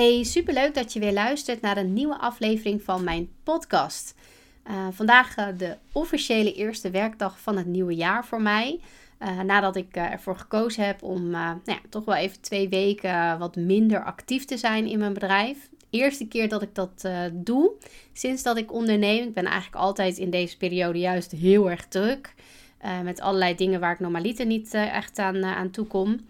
Hey, superleuk dat je weer luistert naar een nieuwe aflevering van mijn podcast. Uh, vandaag uh, de officiële eerste werkdag van het nieuwe jaar voor mij. Uh, nadat ik ervoor gekozen heb om nou ja, toch wel even twee weken wat minder actief te zijn in mijn bedrijf. Eerste keer dat ik dat doe sinds dat ik onderneem. Ik ben eigenlijk altijd in deze periode juist heel erg druk. met allerlei dingen waar ik normaliter niet echt aan, aan toe kom.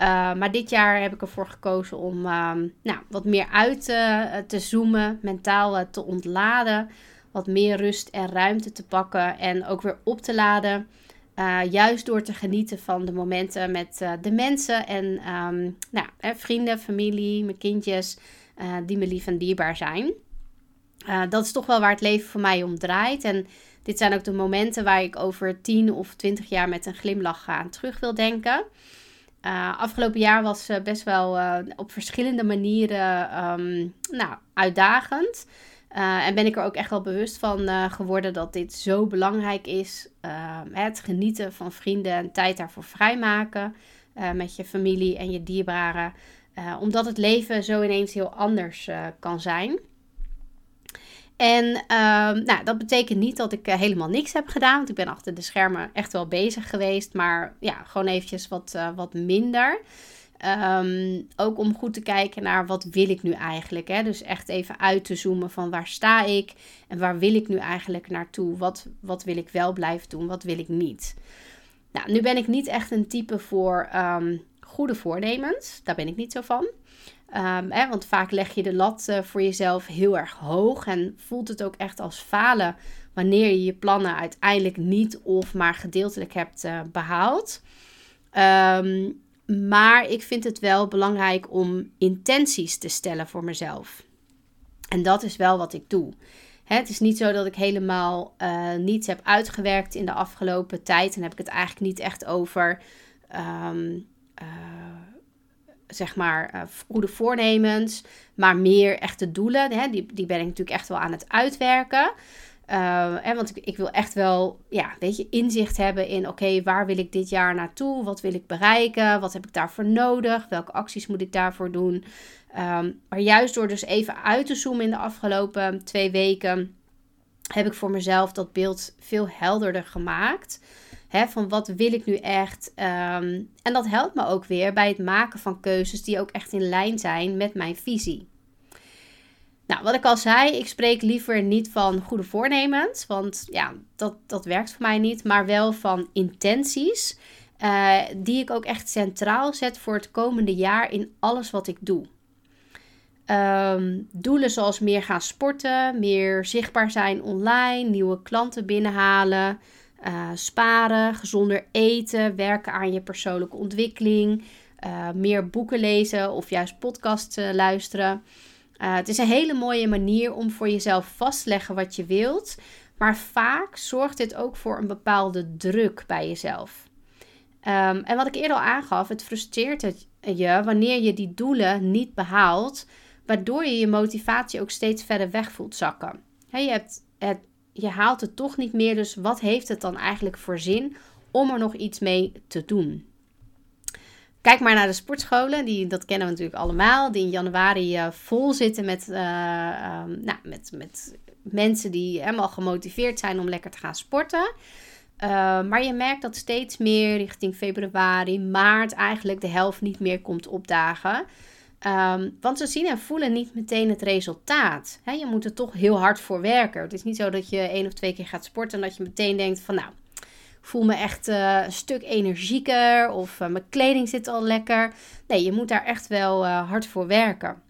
Uh, maar dit jaar heb ik ervoor gekozen om uh, nou, wat meer uit uh, te zoomen, mentaal eh, te ontladen, wat meer rust en ruimte te pakken en ook weer op te laden. juist door te genieten van de momenten met de mensen en um, nou, vrienden, familie, mijn kindjes, die me lief en dierbaar zijn. dat is toch wel waar het leven voor mij om draait. En dit zijn ook de momenten waar ik over 10 of 20 jaar met een glimlach aan terug wil denken. Uh, afgelopen jaar was uh, best wel uh, op verschillende manieren um, nou, uitdagend. en ben ik er ook echt wel bewust van geworden dat dit zo belangrijk is. het genieten van vrienden en tijd daarvoor vrijmaken met je familie en je dierbaren. omdat het leven zo ineens heel anders kan zijn. En uh, nou, dat betekent niet dat ik uh, helemaal niks heb gedaan. Want ik ben achter de schermen echt wel bezig geweest. Maar ja, gewoon eventjes wat, uh, wat minder. Um, ook om goed te kijken naar wat wil ik nu eigenlijk. Hè? Dus echt even uit te zoomen van waar sta ik en waar wil ik nu eigenlijk naartoe. Wat, wat wil ik wel blijven doen, wat wil ik niet. Nou, nu ben ik niet echt een type voor um, goede voornemens. Daar ben ik niet zo van. Um, hè, want vaak leg je de lat uh, voor jezelf heel erg hoog en voelt het ook echt als falen wanneer je je plannen uiteindelijk niet of maar gedeeltelijk hebt uh, behaald. Um, maar ik vind het wel belangrijk om intenties te stellen voor mezelf. En dat is wel wat ik doe. Hè, het is niet zo dat ik helemaal uh, niets heb uitgewerkt in de afgelopen tijd. En heb ik het eigenlijk niet echt over. Um, zeg maar, uh, goede voornemens, maar meer echte doelen. Hè? Die, die ben ik natuurlijk echt wel aan het uitwerken. Uh, hè, want ik, ik, wil echt wel, ja, weet je, inzicht hebben in, oké, waar wil ik dit jaar naartoe? Wat wil ik bereiken? Wat heb ik daarvoor nodig? Welke acties moet ik daarvoor doen? Um, maar juist door dus even uit te zoomen in de afgelopen twee weken, heb ik voor mezelf dat beeld veel helderder gemaakt. Hè, van wat wil ik nu echt? Um, en dat helpt me ook weer bij het maken van keuzes die ook echt in lijn zijn met mijn visie. Nou, wat ik al zei, ik spreek liever niet van goede voornemens, want ja, dat, dat werkt voor mij niet, maar wel van intenties, uh, die ik ook echt centraal zet voor het komende jaar in alles wat ik doe. Um, doelen zoals meer gaan sporten, meer zichtbaar zijn online, nieuwe klanten binnenhalen, uh, sparen, gezonder eten, werken aan je persoonlijke ontwikkeling, uh, meer boeken lezen of juist podcasts uh, luisteren. het is een hele mooie manier om voor jezelf vast te leggen wat je wilt, maar vaak zorgt dit ook voor een bepaalde druk bij jezelf. Um, en wat ik eerder al aangaf, het frustreert het je wanneer je die doelen niet behaalt, waardoor je je motivatie ook steeds verder weg voelt zakken. Je hebt het je haalt het toch niet meer. Dus wat heeft het dan eigenlijk voor zin om er nog iets mee te doen? Kijk maar naar de sportscholen, die, dat kennen we natuurlijk allemaal, die in januari uh, vol zitten met, uh, um, nou, met, met mensen die helemaal gemotiveerd zijn om lekker te gaan sporten. Uh, maar je merkt dat steeds meer richting februari, maart eigenlijk de helft niet meer komt opdagen. Um, want ze zien en voelen niet meteen het resultaat. je moet er toch heel hard voor werken. Het is niet zo dat je één of twee keer gaat sporten en dat je meteen denkt van nou, ik voel me echt uh, een stuk energieker of uh, mijn kleding zit al lekker. Nee, je moet daar echt wel uh, hard voor werken.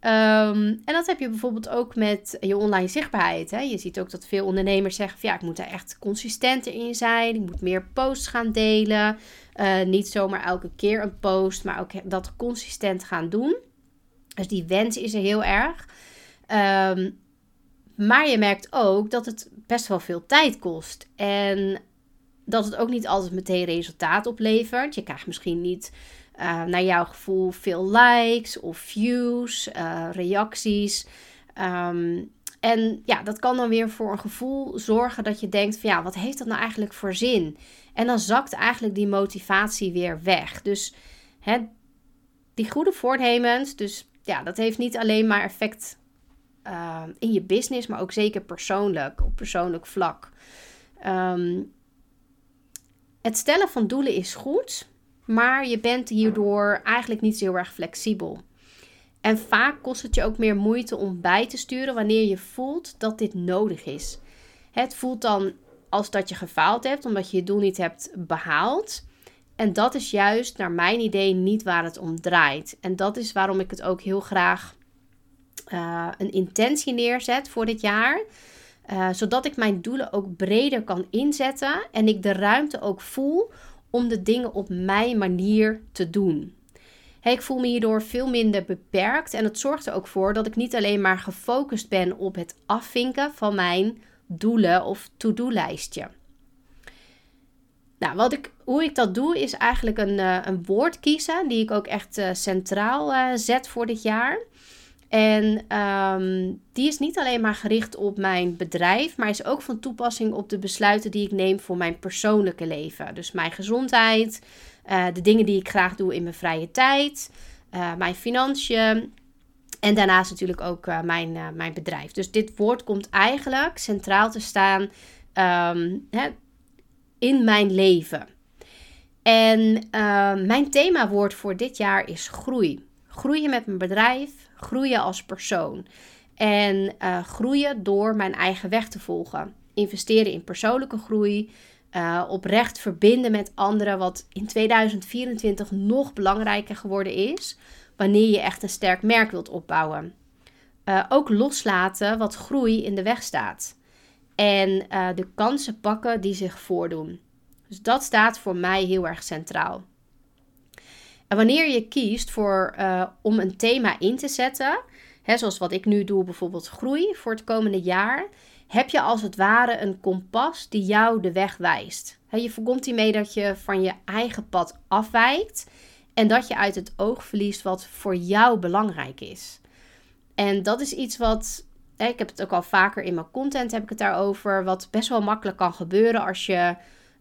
Um, en dat heb je bijvoorbeeld ook met je online zichtbaarheid. Hè? Je ziet ook dat veel ondernemers zeggen: van, ja, ik moet daar echt consistenter in zijn. Ik moet meer posts gaan delen. Uh, niet zomaar elke keer een post, maar ook dat consistent gaan doen. Dus die wens is er heel erg. Um, maar je merkt ook dat het best wel veel tijd kost. En dat het ook niet altijd meteen resultaat oplevert. Je krijgt misschien niet uh, naar jouw gevoel veel likes of views, uh, reacties. Um, en ja, dat kan dan weer voor een gevoel zorgen dat je denkt van ja, wat heeft dat nou eigenlijk voor zin? En dan zakt eigenlijk die motivatie weer weg. Dus hè, die goede voornemens, dus ja, dat heeft niet alleen maar effect uh, in je business, maar ook zeker persoonlijk, op persoonlijk vlak. Ehm, het stellen van doelen is goed, maar je bent hierdoor eigenlijk niet heel erg flexibel. En vaak kost het je ook meer moeite om bij te sturen wanneer je voelt dat dit nodig is. Het voelt dan als dat je gefaald hebt omdat je je doel niet hebt behaald. En dat is juist naar mijn idee niet waar het om draait. En dat is waarom ik het ook heel graag uh, een intentie neerzet voor dit jaar. Uh, zodat ik mijn doelen ook breder kan inzetten en ik de ruimte ook voel om de dingen op mijn manier te doen. Ik voel me hierdoor veel minder beperkt en het zorgt er ook voor dat ik niet alleen maar gefocust ben op het afvinken van mijn doelen of to-do-lijstje. Nou, wat ik, hoe ik dat doe is eigenlijk een, uh, een woord kiezen die ik ook echt uh, centraal uh, zet voor dit jaar. En um, die is niet alleen maar gericht op mijn bedrijf, maar is ook van toepassing op de besluiten die ik neem voor mijn persoonlijke leven. Dus mijn gezondheid, uh, de dingen die ik graag doe in mijn vrije tijd, uh, mijn financiën. En daarnaast natuurlijk ook uh, mijn, mijn bedrijf. Dus dit woord komt eigenlijk centraal te staan um, hè, in mijn leven. En mijn themawoord voor dit jaar is groei. Groeien met mijn bedrijf, groeien als persoon. En groeien door mijn eigen weg te volgen. Investeren in persoonlijke groei. Uh, oprecht verbinden met anderen, wat in 2024 nog belangrijker geworden is. Wanneer je echt een sterk merk wilt opbouwen. Uh, ook loslaten wat groei in de weg staat. En de kansen pakken die zich voordoen. Dus dat staat voor mij heel erg centraal. En wanneer je kiest voor, om een thema in te zetten, hè, zoals wat ik nu doe, bijvoorbeeld groei voor het komende jaar, heb je als het ware een kompas die jou de weg wijst. Je voorkomt hiermee dat je van je eigen pad afwijkt en dat je uit het oog verliest wat voor jou belangrijk is. En dat is iets wat, ik heb het ook al vaker in mijn content heb ik het daarover, wat best wel makkelijk kan gebeuren als je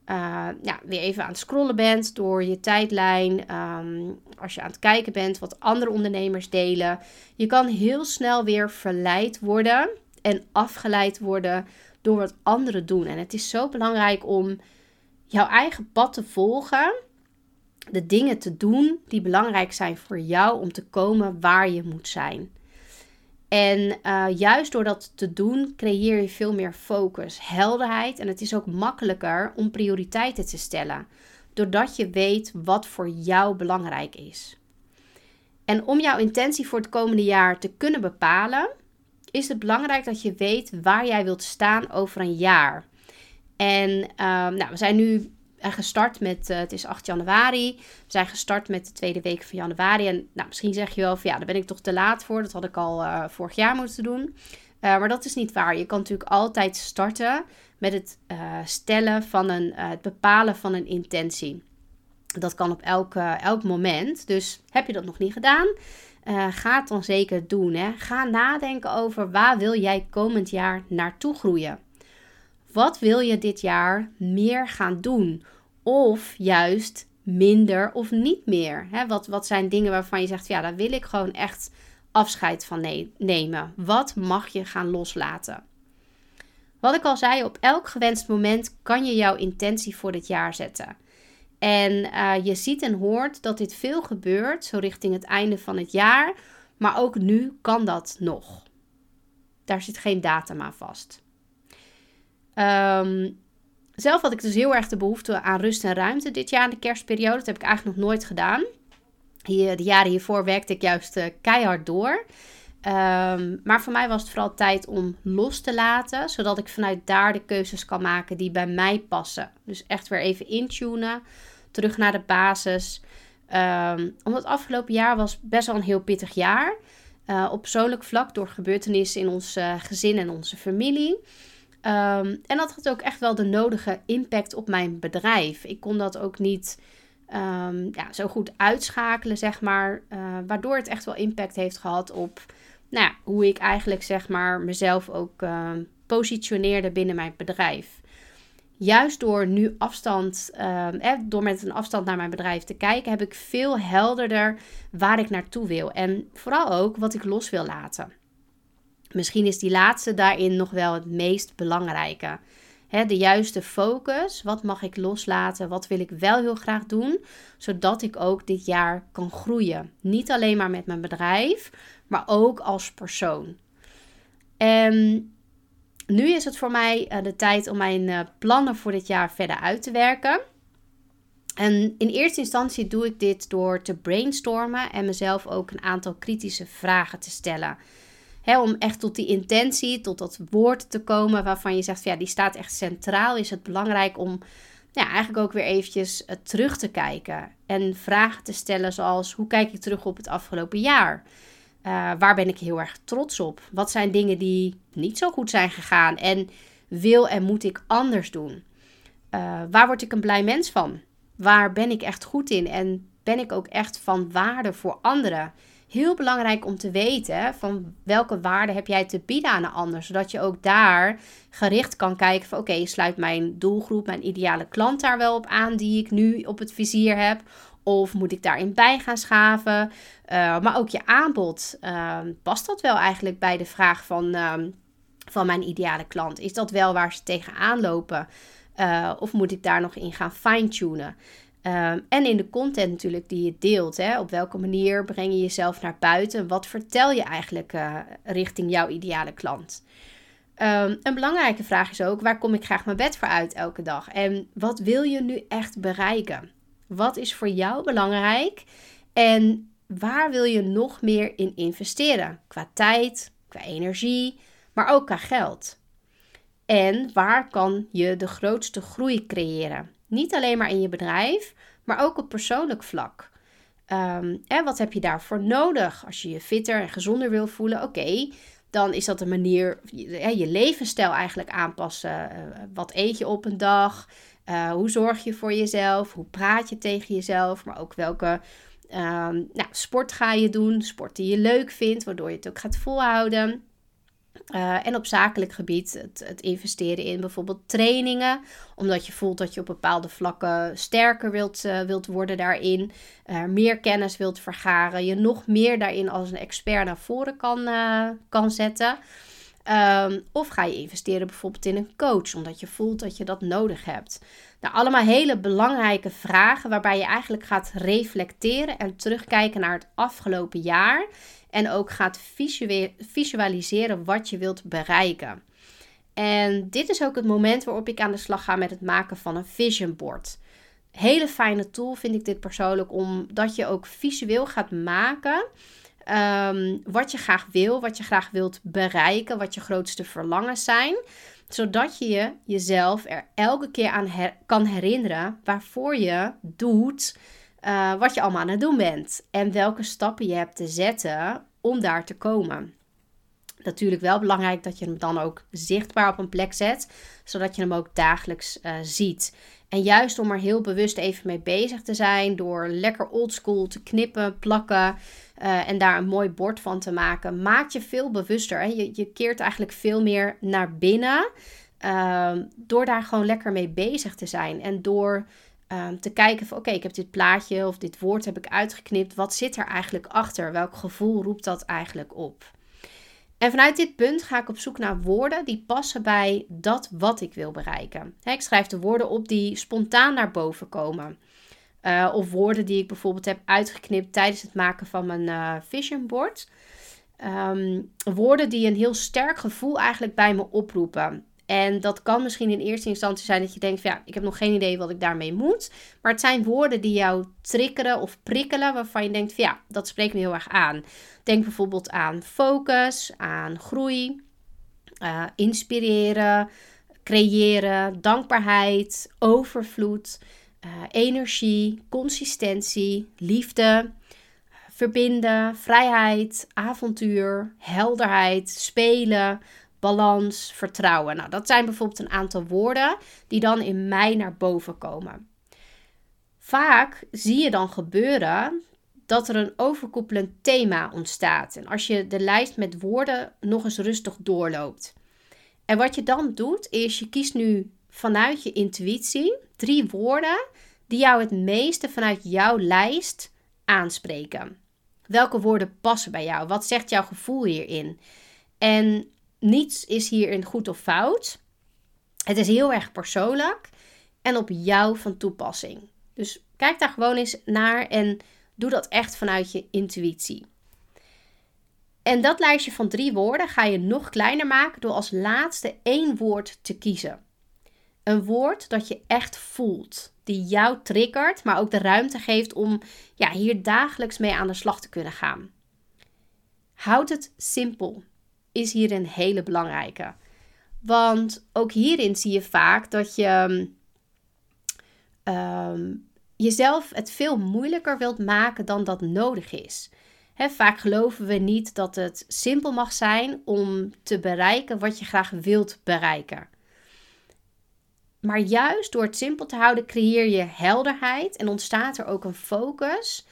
uh, ja, weer even aan het scrollen bent door je tijdlijn. Um, als je aan het kijken bent wat andere ondernemers delen. Je kan heel snel weer verleid worden en afgeleid worden door wat anderen doen. En het is zo belangrijk om jouw eigen pad te volgen. De dingen te doen die belangrijk zijn voor jou om te komen waar je moet zijn. En uh, juist door dat te doen, creëer je veel meer focus, helderheid. En het is ook makkelijker om prioriteiten te stellen. Doordat je weet wat voor jou belangrijk is. En om jouw intentie voor het komende jaar te kunnen bepalen, is het belangrijk dat je weet waar jij wilt staan over een jaar. En uh, nou, we zijn nu gestart met, uh, het is 8 januari. We zijn gestart met de tweede week van januari. En nou, misschien zeg je wel van ja, daar ben ik toch te laat voor. Dat had ik al uh, vorig jaar moeten doen. Maar dat is niet waar. Je kan natuurlijk altijd starten met het stellen van een, het bepalen van een intentie. Dat kan op elk, elk moment. Dus heb je dat nog niet gedaan? Ga het dan zeker doen. Hè? Ga nadenken over waar wil jij komend jaar naartoe groeien. Wat wil je dit jaar meer gaan doen? Of juist minder of niet meer? Hè? Wat, wat zijn dingen waarvan je zegt, ja, daar wil ik gewoon echt afscheid van nemen? Wat mag je gaan loslaten? Wat ik al zei, op elk gewenst moment kan je jouw intentie voor dit jaar zetten. En uh, je ziet en hoort dat dit veel gebeurt, zo richting het einde van het jaar. Maar ook nu kan dat nog. Daar zit geen datum aan vast. Um, zelf had ik dus heel erg de behoefte aan rust en ruimte dit jaar in de kerstperiode. Dat heb ik eigenlijk nog nooit gedaan. De jaren hiervoor werkte ik juist uh, keihard door. Um, maar voor mij was het vooral tijd om los te laten, zodat ik vanuit daar de keuzes kan maken die bij mij passen. Dus echt weer even intunen, terug naar de basis. Um, omdat afgelopen jaar was best wel een heel pittig jaar. Uh, op persoonlijk vlak door gebeurtenissen in ons uh, gezin en onze familie. Um, en dat had ook echt wel de nodige impact op mijn bedrijf. Ik kon dat ook niet um, ja, zo goed uitschakelen, zeg maar. Uh, waardoor het echt wel impact heeft gehad op nou hoe ik eigenlijk zeg maar mezelf ook uh, positioneerde binnen mijn bedrijf. juist door nu afstand, uh, door met een afstand naar mijn bedrijf te kijken, heb ik veel helderder waar ik naartoe wil. En vooral ook wat ik los wil laten. Misschien is die laatste daarin nog wel het meest belangrijke. De juiste focus. Wat mag ik loslaten? Wat wil ik wel heel graag doen? Zodat ik ook dit jaar kan groeien. Niet alleen maar met mijn bedrijf, maar ook als persoon. En nu is het voor mij uh, de tijd om mijn uh, plannen voor dit jaar verder uit te werken. En in eerste instantie doe ik dit door te brainstormen en mezelf ook een aantal kritische vragen te stellen. Om echt tot die intentie, tot dat woord te komen waarvan je zegt, ja, die staat echt centraal, is het belangrijk om ja, eigenlijk ook weer eventjes uh, terug te kijken. En vragen te stellen zoals, hoe kijk ik terug op het afgelopen jaar? Uh, waar ben ik heel erg trots op? Wat zijn dingen die niet zo goed zijn gegaan? En wil en moet ik anders doen? Uh, waar word ik een blij mens van? Waar ben ik echt goed in? En ben ik ook echt van waarde voor anderen? Heel belangrijk om te weten van welke waarde heb jij te bieden aan een ander. Zodat je ook daar gericht kan kijken van oké, sluit mijn doelgroep, mijn ideale klant daar wel op aan die ik nu op het vizier heb? Of moet ik daarin bij gaan schaven? Uh, maar ook je aanbod. Uh, past dat wel eigenlijk bij de vraag van, uh, van mijn ideale klant? Is dat wel waar ze tegenaan lopen? Uh, of moet ik daar nog in gaan fine-tunen? Ehm, en in de content natuurlijk die je deelt. Hè? Op welke manier breng je jezelf naar buiten? Wat vertel je eigenlijk uh, richting jouw ideale klant? Um, een belangrijke vraag is ook: waar kom ik graag mijn bed voor uit elke dag? En wat wil je nu echt bereiken? Wat is voor jou belangrijk? En waar wil je nog meer in investeren? Qua tijd, qua energie, maar ook qua geld. En waar kan je de grootste groei creëren? Niet alleen maar in je bedrijf, maar ook op persoonlijk vlak. En wat heb je daarvoor nodig? Als je je fitter en gezonder wil voelen, oké, dan is dat een manier, je, je levensstijl eigenlijk aanpassen. Uh, wat eet je op een dag? Uh, hoe zorg je voor jezelf? Hoe praat je tegen jezelf? Maar ook welke um, nou, sport ga je doen? Sport die je leuk vindt, waardoor je het ook gaat volhouden. Uh, en op zakelijk gebied het, het, investeren in bijvoorbeeld trainingen. Omdat je voelt dat je op bepaalde vlakken sterker wilt, uh, wilt worden daarin. Uh, meer kennis wilt vergaren. Je nog meer daarin als een expert naar voren kan, kan zetten. Um, of ga je investeren bijvoorbeeld in een coach, omdat je voelt dat je dat nodig hebt. Nou, allemaal hele belangrijke vragen waarbij je eigenlijk gaat reflecteren en terugkijken naar het afgelopen jaar. En ook gaat visualiseren wat je wilt bereiken. En dit is ook het moment waarop ik aan de slag ga met het maken van een vision board. Hele fijne tool vind ik dit persoonlijk, omdat je ook visueel gaat maken um, wat je graag wil, wat je graag wilt bereiken, wat je grootste verlangens zijn zodat je, je jezelf er elke keer aan kan herinneren waarvoor je doet uh, wat je allemaal aan het doen bent. En welke stappen je hebt te zetten om daar te komen. Natuurlijk wel belangrijk dat je hem dan ook zichtbaar op een plek zet, zodat je hem ook dagelijks uh, ziet. En juist om er heel bewust even mee bezig te zijn, door lekker oldschool te knippen, plakken uh, en daar een mooi bord van te maken, maakt je veel bewuster. En je, je keert eigenlijk veel meer naar binnen, uh, door daar gewoon lekker mee bezig te zijn. En door uh, te kijken van oké, ik heb dit plaatje of dit woord heb ik uitgeknipt. Wat zit er eigenlijk achter? Welk gevoel roept dat eigenlijk op? En vanuit dit punt ga ik op zoek naar woorden die passen bij dat wat ik wil bereiken. ik schrijf de woorden op die spontaan naar boven komen. Uh, of woorden die ik bijvoorbeeld heb uitgeknipt tijdens het maken van mijn uh, vision board. Um, woorden die een heel sterk gevoel eigenlijk bij me oproepen. En dat kan misschien in eerste instantie zijn dat je denkt: ja, ik heb nog geen idee wat ik daarmee moet. Maar het zijn woorden die jou triggeren of prikkelen, waarvan je denkt: ja, dat spreekt me heel erg aan. Denk bijvoorbeeld aan focus, aan groei, uh, inspireren, creëren, dankbaarheid, overvloed, uh, energie, consistentie, liefde, verbinden, vrijheid, avontuur, helderheid, spelen, balans, vertrouwen. Nou, dat zijn bijvoorbeeld een aantal woorden die dan in mij naar boven komen. Vaak zie je dan gebeuren dat er een overkoepelend thema ontstaat. En als je de lijst met woorden nog eens rustig doorloopt. En wat je dan doet, is je kiest nu vanuit je intuïtie drie woorden die jou het meeste vanuit jouw lijst aanspreken. Welke woorden passen bij jou? Wat zegt jouw gevoel hierin? En niets is hierin goed of fout. Het is heel erg persoonlijk en op jou van toepassing. Dus kijk daar gewoon eens naar en doe dat echt vanuit je intuïtie. En dat lijstje van drie woorden ga je nog kleiner maken door als laatste één woord te kiezen. Een woord dat je echt voelt, die jou triggert, maar ook de ruimte geeft om ja, hier dagelijks mee aan de slag te kunnen gaan. Houd het simpel, is hier een hele belangrijke. Want ook hierin zie je vaak dat je um, jezelf het veel moeilijker wilt maken dan dat nodig is. vaak geloven we niet dat het simpel mag zijn om te bereiken wat je graag wilt bereiken. Maar juist door het simpel te houden creëer je helderheid en ontstaat er ook een focus.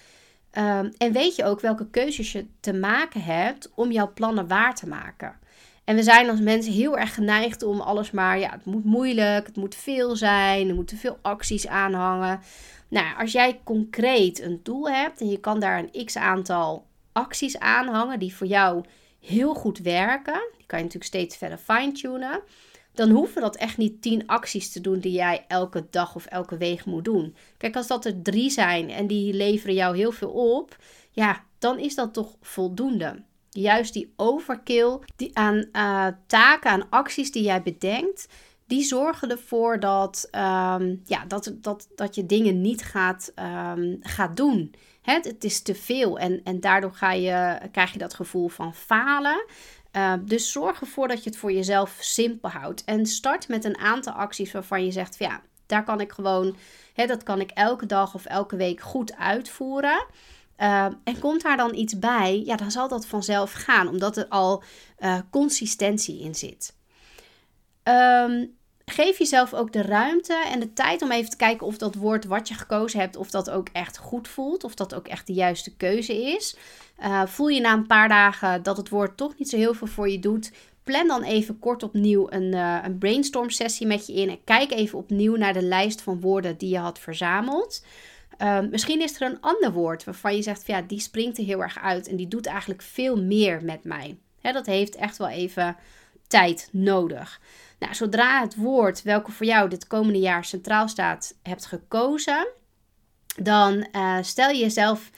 Um, en weet je ook welke keuzes je te maken hebt om jouw plannen waar te maken. En we zijn als mensen heel erg geneigd om alles maar, ja, het moet moeilijk, het moet veel zijn, er moeten veel acties aanhangen. Nou, als jij concreet een doel hebt en je kan daar een x aantal acties aanhangen die voor jou heel goed werken, die kan je natuurlijk steeds verder fine-tunen, dan hoeven dat echt niet tien acties te doen die jij elke dag of elke week moet doen. Kijk, als dat er drie zijn en die leveren jou heel veel op, ja, dan is dat toch voldoende. Juist die overkill die aan uh, taken, aan acties die jij bedenkt, die zorgen ervoor dat, um, ja, dat, dat, dat je dingen niet gaat, um, gaat doen. Het, het is te veel en, en daardoor ga je, krijg je dat gevoel van falen. Uh, dus zorg ervoor dat je het voor jezelf simpel houdt. En start met een aantal acties waarvan je zegt: ja, daar kan ik gewoon, hè, dat kan ik elke dag of elke week goed uitvoeren. Uh, en komt daar dan iets bij, ja, dan zal dat vanzelf gaan, omdat er al uh, consistentie in zit. Um, geef jezelf ook de ruimte en de tijd om even te kijken of dat woord wat je gekozen hebt, of dat ook echt goed voelt, of dat ook echt de juiste keuze is. Uh, voel je na een paar dagen dat het woord toch niet zo heel veel voor je doet, plan dan even kort opnieuw een, uh, een brainstorm sessie met je in en kijk even opnieuw naar de lijst van woorden die je had verzameld. Uh, misschien is er een ander woord waarvan je zegt, ja, die springt er heel erg uit en die doet eigenlijk veel meer met mij. Dat heeft echt wel even tijd nodig. Nou, zodra het woord welke voor jou dit komende jaar centraal staat hebt gekozen, dan uh, stel je jezelf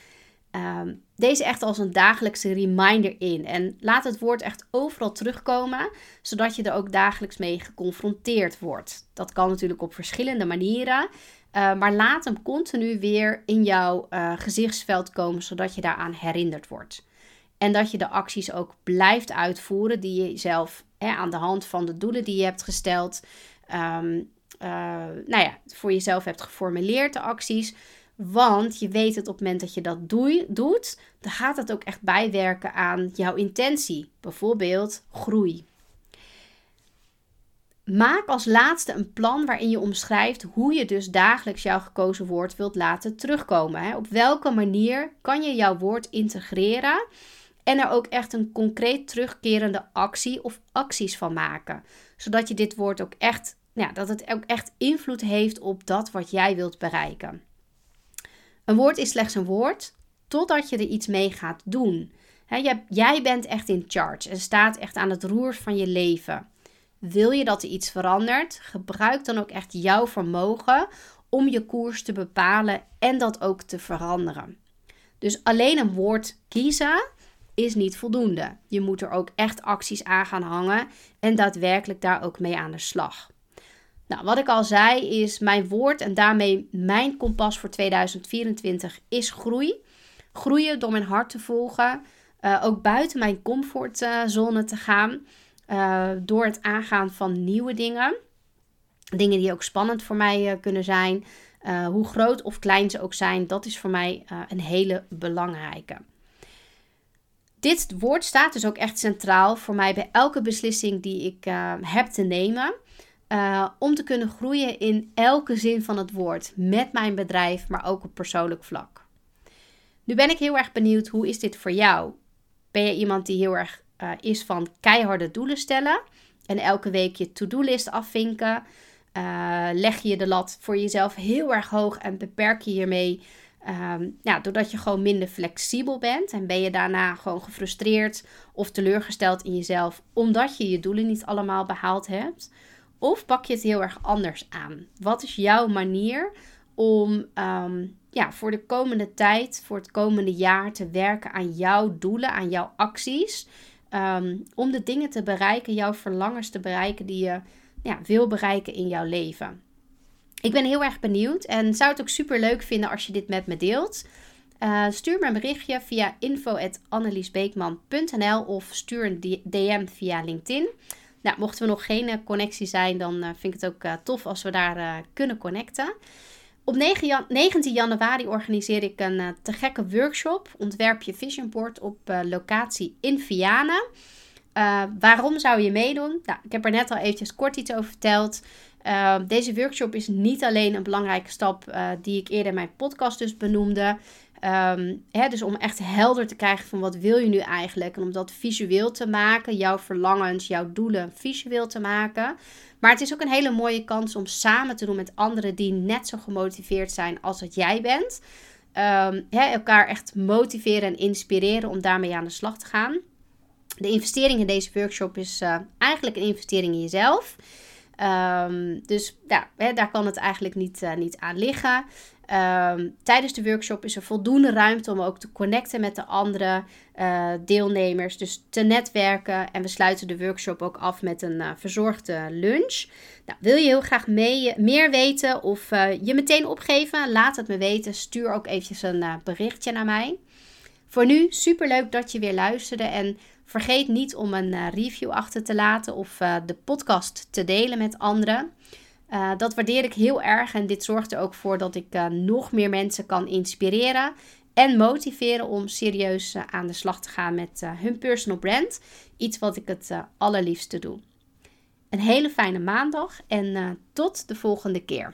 uh, deze echt als een dagelijkse reminder in. En laat het woord echt overal terugkomen, zodat je er ook dagelijks mee geconfronteerd wordt. Dat kan natuurlijk op verschillende manieren. Uh, maar laat hem continu weer in jouw uh, gezichtsveld komen, zodat je daaraan herinnerd wordt. En dat je de acties ook blijft uitvoeren die je zelf aan de hand van de doelen die je hebt gesteld, um, uh, nou ja, voor jezelf hebt geformuleerd, de acties. Want je weet het op het moment dat je dat doe, doet, dan gaat het ook echt bijwerken aan jouw intentie. Bijvoorbeeld groei. Maak als laatste een plan waarin je omschrijft hoe je dus dagelijks jouw gekozen woord wilt laten terugkomen. Op welke manier kan je jouw woord integreren en er ook echt een concreet terugkerende actie of acties van maken. Zodat je dit woord ook echt, ja, dat het ook echt invloed heeft op dat wat jij wilt bereiken. Een woord is slechts een woord totdat je er iets mee gaat doen. jij bent echt in charge en staat echt aan het roer van je leven. Wil je dat er iets verandert? Gebruik dan ook echt jouw vermogen om je koers te bepalen en dat ook te veranderen. Dus alleen een woord kiezen is niet voldoende. Je moet er ook echt acties aan gaan hangen en daadwerkelijk daar ook mee aan de slag. Nou, wat ik al zei is mijn woord en daarmee mijn kompas voor 2024 is groei. Groeien door mijn hart te volgen, uh, ook buiten mijn comfortzone te gaan, uh, door het aangaan van nieuwe dingen. Dingen die ook spannend voor mij uh, kunnen zijn. hoe groot of klein ze ook zijn, dat is voor mij een hele belangrijke. Dit woord staat dus ook echt centraal voor mij bij elke beslissing die ik uh, heb te nemen. Uh, om te kunnen groeien in elke zin van het woord. Met mijn bedrijf, maar ook op persoonlijk vlak. Nu ben ik heel erg benieuwd, hoe is dit voor jou? Ben je iemand die heel erg uh, is van keiharde doelen stellen? En elke week je to-do-list afvinken? leg je de lat voor jezelf heel erg hoog en beperk je hiermee Um, ja, doordat je gewoon minder flexibel bent en ben je daarna gewoon gefrustreerd of teleurgesteld in jezelf omdat je je doelen niet allemaal behaald hebt. Of pak je het heel erg anders aan? Wat is jouw manier om ehm, ja, voor de komende tijd, voor het komende jaar te werken aan jouw doelen, aan jouw acties? Ehm, om de dingen te bereiken, jouw verlangens te bereiken die je ja, wil bereiken in jouw leven. Ik ben heel erg benieuwd en zou het ook super leuk vinden als je dit met me deelt. Uh, stuur me een berichtje via info.anneliesbeekman.nl of stuur een DM via LinkedIn. Nou, mochten we nog geen uh, connectie zijn, dan uh, vind ik het ook tof als we daar kunnen connecten. Op 9 jan 19 januari organiseer ik een te gekke workshop. Ontwerp je vision board op locatie in Vianen. Waarom zou je meedoen? Nou, ik heb er net al eventjes kort iets over verteld. Ehm, deze workshop is niet alleen een belangrijke stap uh, die ik eerder in mijn podcast dus benoemde. Um, hè, dus om echt helder te krijgen van wat wil je nu eigenlijk. En om dat visueel te maken, jouw verlangens, jouw doelen visueel te maken. Maar het is ook een hele mooie kans om samen te doen met anderen die net zo gemotiveerd zijn als dat jij bent. Um, hè, elkaar echt motiveren en inspireren om daarmee aan de slag te gaan. De investering in deze workshop is uh, eigenlijk een investering in jezelf. Um, dus ja, hè, daar kan het eigenlijk niet, uh, niet aan liggen. Um, tijdens de workshop is er voldoende ruimte om ook te connecten met de andere uh, deelnemers. Dus te netwerken. En we sluiten de workshop ook af met een verzorgde lunch. Nou, wil je heel graag mee, meer weten of je meteen opgeven? Laat het me weten. Stuur ook eventjes een berichtje naar mij. Voor nu, super leuk dat je weer luisterde. En Vergeet niet om een uh, review achter te laten of uh, de podcast te delen met anderen. Uh, dat waardeer ik heel erg en dit zorgt er ook voor dat ik nog meer mensen kan inspireren en motiveren om serieus aan de slag te gaan met hun personal brand. Iets wat ik het allerliefste doe. Een hele fijne maandag en tot de volgende keer.